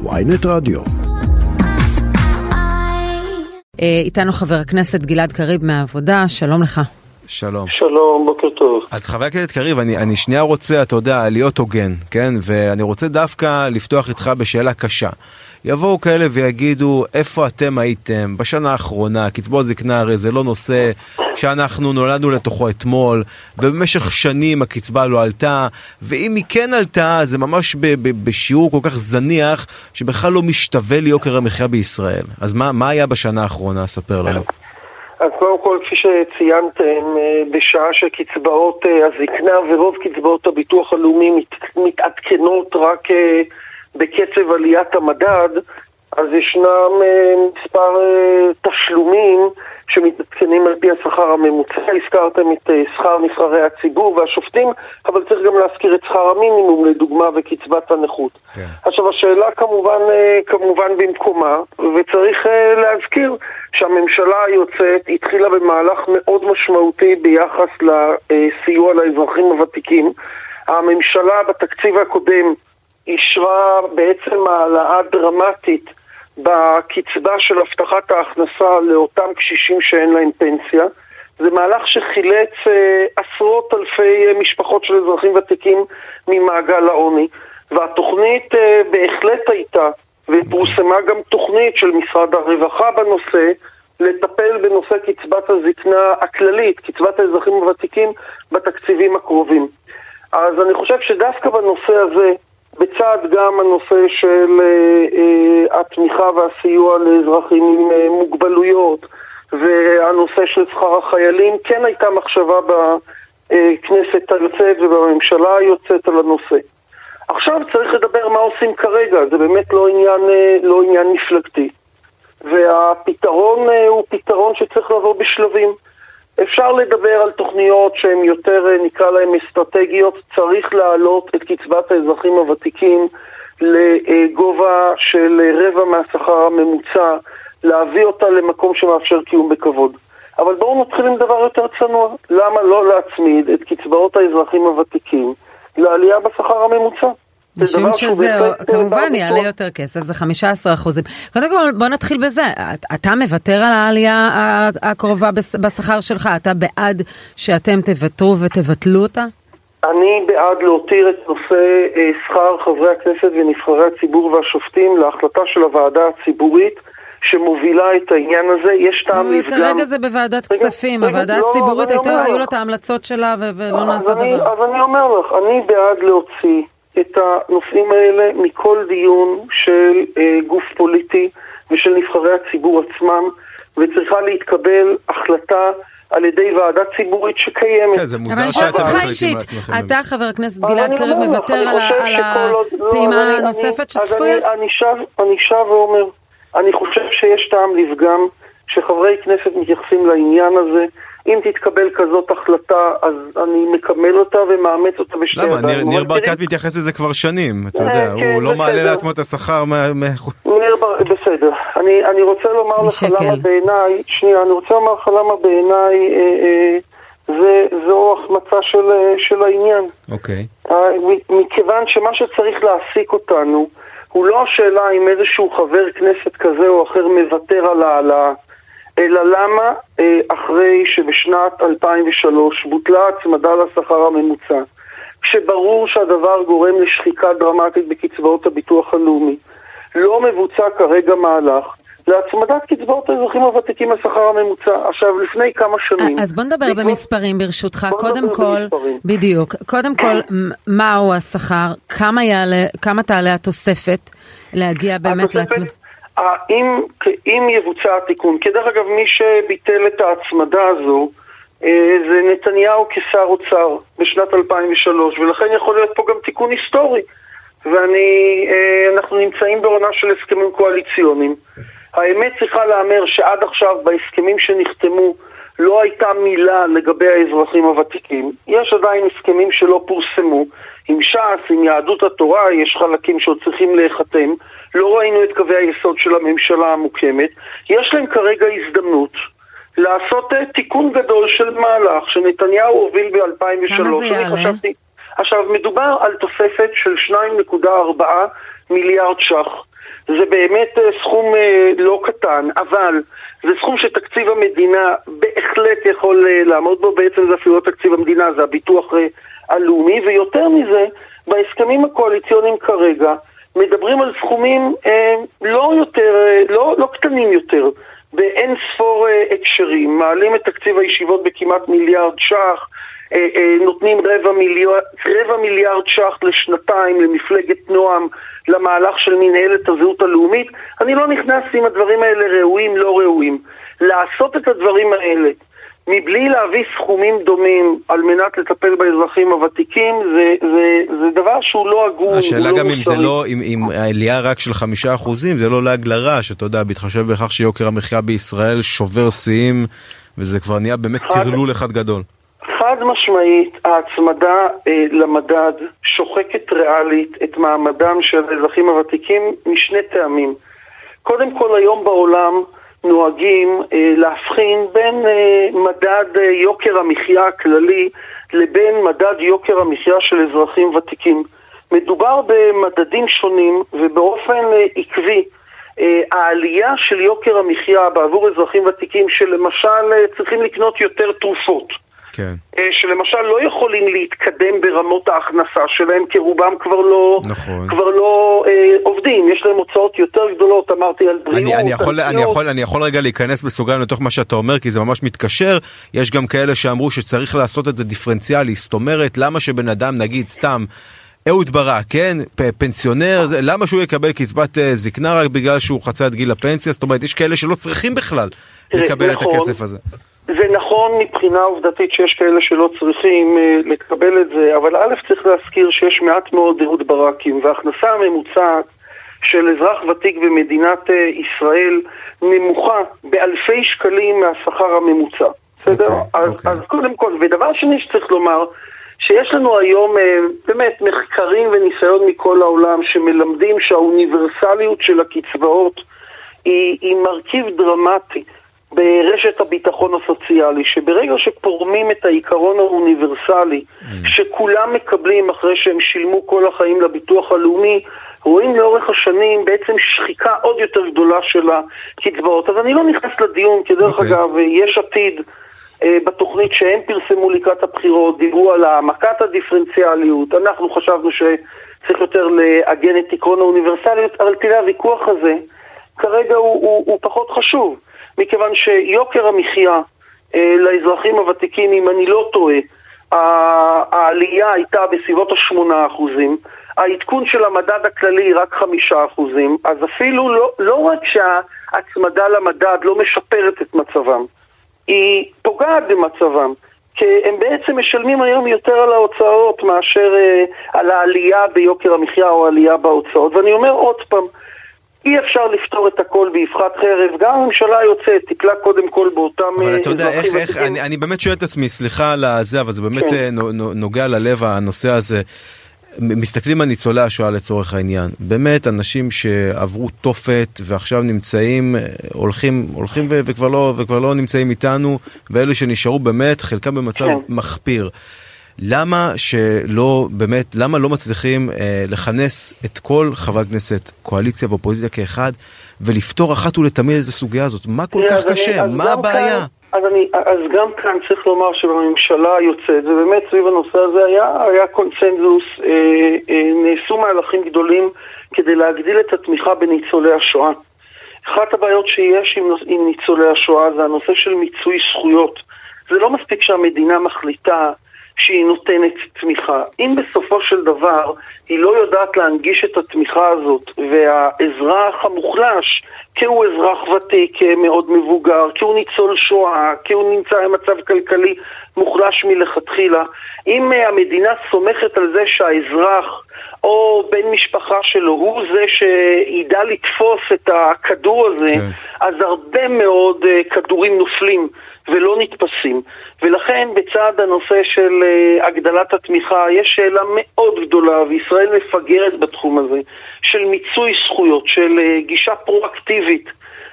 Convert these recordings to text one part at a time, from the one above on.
ויינט רדיו. אה, איתנו חבר הכנסת גלעד קריב מהעבודה, שלום לך. שלום. שלום, בוקר טוב. אז חבר הכנסת קריב, אני, אני שנייה רוצה, אתה יודע, להיות הוגן, כן? ואני רוצה דווקא לפתוח איתך בשאלה קשה. יבואו כאלה ויגידו, איפה אתם הייתם בשנה האחרונה? קצבאות זקנה הרי זה לא נושא שאנחנו נולדנו לתוכו אתמול, ובמשך שנים הקצבה לא עלתה, ואם היא כן עלתה, זה ממש ב- ב- בשיעור כל כך זניח, שבכלל לא משתווה ליוקר המחיה בישראל. אז מה, מה היה בשנה האחרונה? ספר לנו. אז קודם כל, כפי שציינתם, אה, בשעה שקצבאות אה, הזקנה ורוב קצבאות הביטוח הלאומי מת- מתעדכנות רק אה, בקצב עליית המדד, אז ישנם אה, מספר אה, תשלומים שמתעדכנים על פי השכר הממוצע. הזכרתם את אה, שכר נבחרי הציבור והשופטים, אבל צריך גם להזכיר את שכר המינימום, לדוגמה, וקצבת הנכות. כן. עכשיו השאלה כמובן, כמובן במקומה, וצריך להזכיר שהממשלה היוצאת התחילה במהלך מאוד משמעותי ביחס לסיוע לאזרחים הוותיקים. הממשלה בתקציב הקודם אישרה בעצם העלאה דרמטית בקצבה של הבטחת ההכנסה לאותם קשישים שאין להם פנסיה. זה מהלך שחילץ אה, עשרות אלפי אה, משפחות של אזרחים ותיקים ממעגל העוני, והתוכנית אה, בהחלט הייתה, ופורסמה גם תוכנית של משרד הרווחה בנושא, לטפל בנושא קצבת הזקנה הכללית, קצבת האזרחים הוותיקים, בתקציבים הקרובים. אז אני חושב שדווקא בנושא הזה, בצד גם הנושא של אה, אה, התמיכה והסיוע לאזרחים עם אה, מוגבלויות והנושא של שכר החיילים, כן הייתה מחשבה בכנסת היוצאת ובממשלה היוצאת על הנושא. עכשיו צריך לדבר מה עושים כרגע, זה באמת לא עניין, לא עניין מפלגתי. והפתרון הוא פתרון שצריך לבוא בשלבים. אפשר לדבר על תוכניות שהן יותר, אה, נקרא להן אסטרטגיות, צריך להעלות את קצבת האזרחים הוותיקים לגובה של אה, רבע מהשכר הממוצע, להביא אותה למקום שמאפשר קיום בכבוד. אבל בואו נתחיל עם דבר יותר צנוע, למה לא להצמיד את קצבאות האזרחים הוותיקים לעלייה בשכר הממוצע? משום שזה כמובן יעלה. יותר כסף, זה 15 אחוזים. קודם כל בוא נתחיל בזה, את- אתה מוותר על העלייה הקרובה בשכר שלך? אתה בעד שאתם תוותרו ותבטלו אותה? אני בעד להותיר את נושא אה, שכר חברי הכנסת ונבחרי הציבור והשופטים להחלטה של הוועדה הציבורית שמובילה את העניין הזה. יש טעם לפגם. כרגע זה בוועדת כספים, הוועדה לא, הציבורית היו. לה את ההמלצות שלה ולא נעשה דבר. אז אני אומר לך, אני בעד להוציא את הנושאים האלה מכל דיון של אה, גוף פוליטי ושל נבחרי הציבור עצמם, וצריכה להתקבל החלטה על ידי ועדה ציבורית שקיימת. כן, זה אבל מוזר אני שואלת שאתם אותך מחליטים אישית. אתה חבר הכנסת אבל גלעד קריב מוותר על לא, הפעימה הנוספת שצפויה? אני שב ואומר, אני חושב שיש טעם לפגם שחברי כנסת מתייחסים לעניין הזה. אם תתקבל כזאת החלטה, אז אני מקבל אותה ומאמץ אותה בשתי למה? ידיים. ניר, ניר תראי, ברקת מתייחס לזה כבר שנים, אתה אה, יודע, כן, הוא לא מעלה בסדר. לעצמו את השכר מה... מה- ניר בר... בסדר. אני, אני רוצה לומר לך. למה בעיניי, שנייה, אני רוצה לומר לך למה בעיניי אה, אה, זה, זו החמצה של, אה, של העניין. אוקיי. אה, מכיוון שמה שצריך להעסיק אותנו הוא לא השאלה אם איזשהו חבר כנסת כזה או אחר מוותר על העלאה, אלא למה אה, אחרי שבשנת 2003 בוטלה הצמדה לשכר הממוצע, כשברור שהדבר גורם לשחיקה דרמטית בקצבאות הביטוח הלאומי, לא מבוצע כרגע מהלך להצמדת קצבאות האזרחים הוותיקים לשכר הממוצע. עכשיו, לפני כמה שנים... אז בוא נדבר בעקבות- במספרים ברשותך. קודם כל, במספרים. בדיוק, קודם כל, מ- מהו השכר, כמה יעלה, כמה תעלה התוספת להגיע באמת התוספת, אה, אם, יבוצע התיקון, כי דרך אגב מי שביטל את ההצמדה הזו אה, זה נתניהו כשר אוצר בשנת 2003 ולכן יכול להיות פה גם תיקון היסטורי ואנחנו נמצאים בעונה של הסכמים קואליציוניים. האמת צריכה להיאמר שעד עכשיו בהסכמים שנחתמו לא הייתה מילה לגבי האזרחים הוותיקים. יש עדיין הסכמים שלא פורסמו. עם ש"ס, עם יהדות התורה, יש חלקים שעוד צריכים להיחתם. לא ראינו את קווי היסוד של הממשלה המוקמת. יש להם כרגע הזדמנות לעשות אה, תיקון גדול של מהלך שנתניהו הוביל ב-2003. כמה זה יעלה? חשבתי... עכשיו, מדובר על תוספת של 2.4 מיליארד ש"ח. זה באמת סכום לא קטן, אבל זה סכום שתקציב המדינה בהחלט יכול לעמוד בו, בעצם זה אפילו לא תקציב המדינה, זה הביטוח הלאומי, ויותר מזה, בהסכמים הקואליציוניים כרגע מדברים על סכומים אה, לא יותר, אה, לא, לא קטנים יותר, באין ספור אה, הקשרים, מעלים את תקציב הישיבות בכמעט מיליארד ש"ח, אה, אה, נותנים רבע מיליארד, רבע מיליארד ש"ח לשנתיים למפלגת נועם, למהלך של מנהלת הזהות הלאומית. אני לא נכנס אם הדברים האלה ראויים, לא ראויים. לעשות את הדברים האלה מבלי להביא סכומים דומים על מנת לטפל באזרחים הוותיקים, זה, זה, זה דבר שהוא לא הגון, השאלה לא גם. אם זה לא, אם, אם העלייה רק של חמישה אחוזים, זה לא לעג לרש, אתה יודע, בהתחשב בכך שיוקר המחיה בישראל שובר שיאים, וזה כבר נהיה באמת חד- טרלול אחד גדול. חד משמעית, ההצמדה אה, למדד שוחקת ריאלית את מעמדם של האזרחים הוותיקים משני טעמים. קודם כל, היום בעולם נוהגים אה, להבחין בין אה, מדד אה, יוקר המחיה הכללי לבין מדד יוקר המחיה של אזרחים ותיקים. מדובר במדדים שונים ובאופן עקבי. העלייה של יוקר המחיה בעבור אזרחים ותיקים שלמשל צריכים לקנות יותר תרופות. כן. אה, שלמשל לא יכולים להתקדם ברמות ההכנסה שלהם, כי רובם כבר לא, נכון. כבר לא אה, עובדים, יש להם הוצאות יותר גדולות, אמרתי על בריאות, אני, אני, יכול, על אני. יכול, אני יכול רגע להיכנס בסוגריים לתוך מה שאתה אומר כי זה ממש מתקשר יש גם כאלה שאמרו שצריך לעשות את זה דיפרנציאלי זאת אומרת למה שבן אדם נגיד סתם אהוד ברק כן פנסיונר זה, למה שהוא יקבל קצבת אה, זקנה רק בגלל שהוא חצה את גיל הפנסיה זאת אומרת יש כאלה שלא צריכים בכלל לקבל את נכון. הכסף הזה. זה נכון מבחינה עובדתית שיש כאלה שלא צריכים אה, לקבל את זה, אבל א' צריך להזכיר שיש מעט מאוד אהוד ברקים, וההכנסה הממוצעת של אזרח ותיק במדינת אה, ישראל נמוכה באלפי שקלים מהשכר הממוצע. בסדר? אוקיי, אז, אוקיי. אז קודם כל, ודבר שני שצריך לומר, שיש לנו היום אה, באמת מחקרים וניסיון מכל העולם שמלמדים שהאוניברסליות של הקצבאות היא, היא מרכיב דרמטי ברשת הביטחון הסוציאלי, שברגע שפורמים את העיקרון האוניברסלי שכולם מקבלים אחרי שהם שילמו כל החיים לביטוח הלאומי, רואים לאורך השנים בעצם שחיקה עוד יותר גדולה של הקצבאות. אז אני לא נכנס לדיון, כי דרך אוקיי. אגב, יש עתיד אה, בתוכנית שהם פרסמו לקראת הבחירות, דיברו על העמקת הדיפרנציאליות, אנחנו חשבנו שצריך יותר לעגן את עקרון האוניברסליות, אבל תראה, הוויכוח הזה כרגע הוא, הוא, הוא פחות חשוב, מכיוון שיוקר המחיה אה, לאזרחים הוותיקים, אם אני לא טועה, העלייה הייתה בסביבות השמונה אחוזים, העדכון של המדד הכללי רק חמישה אחוזים, אז אפילו לא, לא רק שההצמדה למדד לא משפרת את מצבם, היא פוגעת במצבם. כי הם בעצם משלמים היום יותר על ההוצאות מאשר אה, על העלייה ביוקר המחיה או העלייה בהוצאות. ואני אומר עוד פעם, אי אפשר לפתור את הכל באבחת חרב, גם הממשלה היוצאת טיפלה קודם כל באותם אבל אה, אתה יודע איך, איך. אני, אני באמת שואל את עצמי, סליחה על הזה, אבל זה באמת כן. אה, נו- נו- נוגע ללב הנושא הזה. מסתכלים על ניצולי השואה לצורך העניין, באמת אנשים שעברו תופת ועכשיו נמצאים, אה, הולכים, הולכים ו- וכבר לא, וכבר לא נמצאים איתנו, ואלה שנשארו באמת, חלקם במצב כן. מחפיר. למה שלא, באמת, למה לא מצליחים אה, לכנס את כל חברי הכנסת, קואליציה ואופוזיציה כאחד, ולפתור אחת ולתמיד את הסוגיה הזאת? מה כל כך אני- קשה? אז מה הבעיה? כאן- אז, אני, אז גם כאן צריך לומר שבממשלה היוצאת, ובאמת סביב הנושא הזה היה, היה קונצנזוס, אה, אה, נעשו מהלכים גדולים כדי להגדיל את התמיכה בניצולי השואה. אחת הבעיות שיש עם, עם ניצולי השואה זה הנושא של מיצוי זכויות. זה לא מספיק שהמדינה מחליטה שהיא נותנת תמיכה. אם בסופו של דבר היא לא יודעת להנגיש את התמיכה הזאת, והאזרח המוחלש, כי הוא אזרח ותיק אה, מאוד מבוגר, כי הוא ניצול שואה, כי הוא נמצא במצב כלכלי מוחלש מלכתחילה, אם אה, המדינה סומכת על זה שהאזרח או בן משפחה שלו הוא זה שידע לתפוס את הכדור הזה, כן. אז הרבה מאוד uh, כדורים נופלים ולא נתפסים. ולכן בצד הנושא של uh, הגדלת התמיכה יש שאלה מאוד גדולה, וישראל מפגרת בתחום הזה, של מיצוי זכויות, של uh, גישה פרואקטיבית.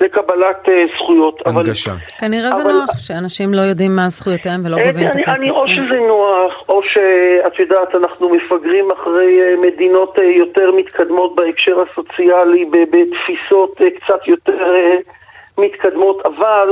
לקבלת uh, זכויות. הנגשה. אבל, כנראה זה אבל... נוח שאנשים לא יודעים מה זכויותיהם ולא גובים את הכסף. אני, או שזה נוח, או שאת יודעת, אנחנו מפגרים אחרי uh, מדינות uh, יותר מתקדמות בהקשר הסוציאלי, בתפיסות uh, קצת יותר uh, מתקדמות, אבל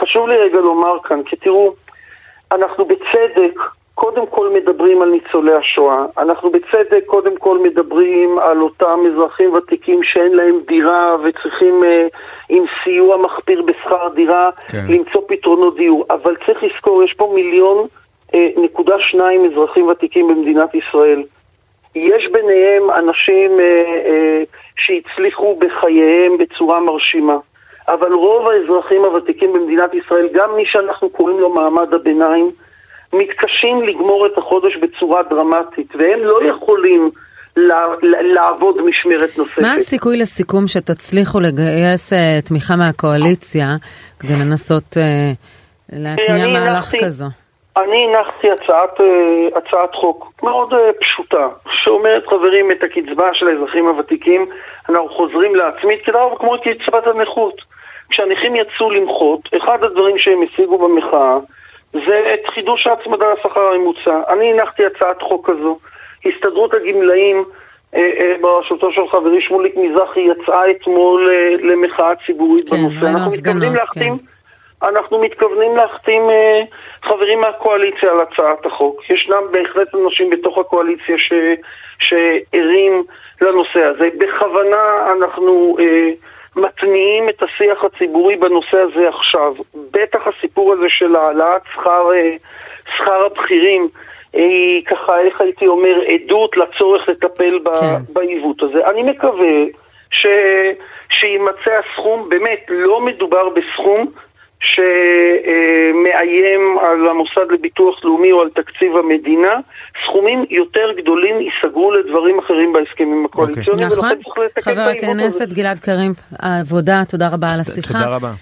חשוב לי רגע לומר כאן, כי תראו, אנחנו בצדק קודם כל מדברים על ניצולי השואה, אנחנו בצדק קודם כל מדברים על אותם אזרחים ותיקים שאין להם דירה וצריכים אה, עם סיוע מחפיר בשכר דירה כן. למצוא פתרונות דיור, אבל צריך לזכור, יש פה מיליון אה, נקודה שניים אזרחים ותיקים במדינת ישראל. יש ביניהם אנשים אה, אה, שהצליחו בחייהם בצורה מרשימה. אבל רוב האזרחים הוותיקים במדינת ישראל, גם מי שאנחנו קוראים לו מעמד הביניים, מתקשים לגמור את החודש בצורה דרמטית, והם לא יכולים לעבוד משמרת נוספת. מה הסיכוי לסיכום שתצליחו לגייס uh, תמיכה מהקואליציה כדי לנסות uh, להתניע מהלך כזו? אני הנחתי הצעת, uh, הצעת חוק מאוד פשוטה, שאומרת, חברים, את הקצבה של האזרחים הוותיקים אנחנו חוזרים להצמיד כדאו כמו קצבת הנכות. כשהנכים יצאו למחות, אחד הדברים שהם השיגו במחאה זה את חידוש ההצמדה לשכר הממוצע. אני הנחתי הצעת חוק כזו. הסתדרות הגמלאים אה, אה, בראשותו של חברי שמוליק מזרחי יצאה אתמול אה, למחאה ציבורית כן, בנושא. אנחנו מתכוונים להחתים, כן. אנחנו מתכוונים להחתים חברים מהקואליציה על הצעת החוק. ישנם בהחלט אנשים בתוך הקואליציה ש, שערים לנושא הזה. בכוונה אנחנו... מתניעים את השיח הציבורי בנושא הזה עכשיו. בטח הסיפור הזה של העלאת שכר, אה, שכר הבכירים היא ככה, איך הייתי אומר, עדות לצורך לטפל כן. בעיוות הזה. אני מקווה ש... שימצא הסכום, באמת לא מדובר בסכום שמאיים על המוסד לביטוח לאומי או על תקציב המדינה, סכומים יותר גדולים ייסגרו לדברים אחרים בהסכמים הקואליציוניים. נכון, חבר הכנסת גלעד קריב, העבודה, תודה רבה על השיחה. תודה רבה.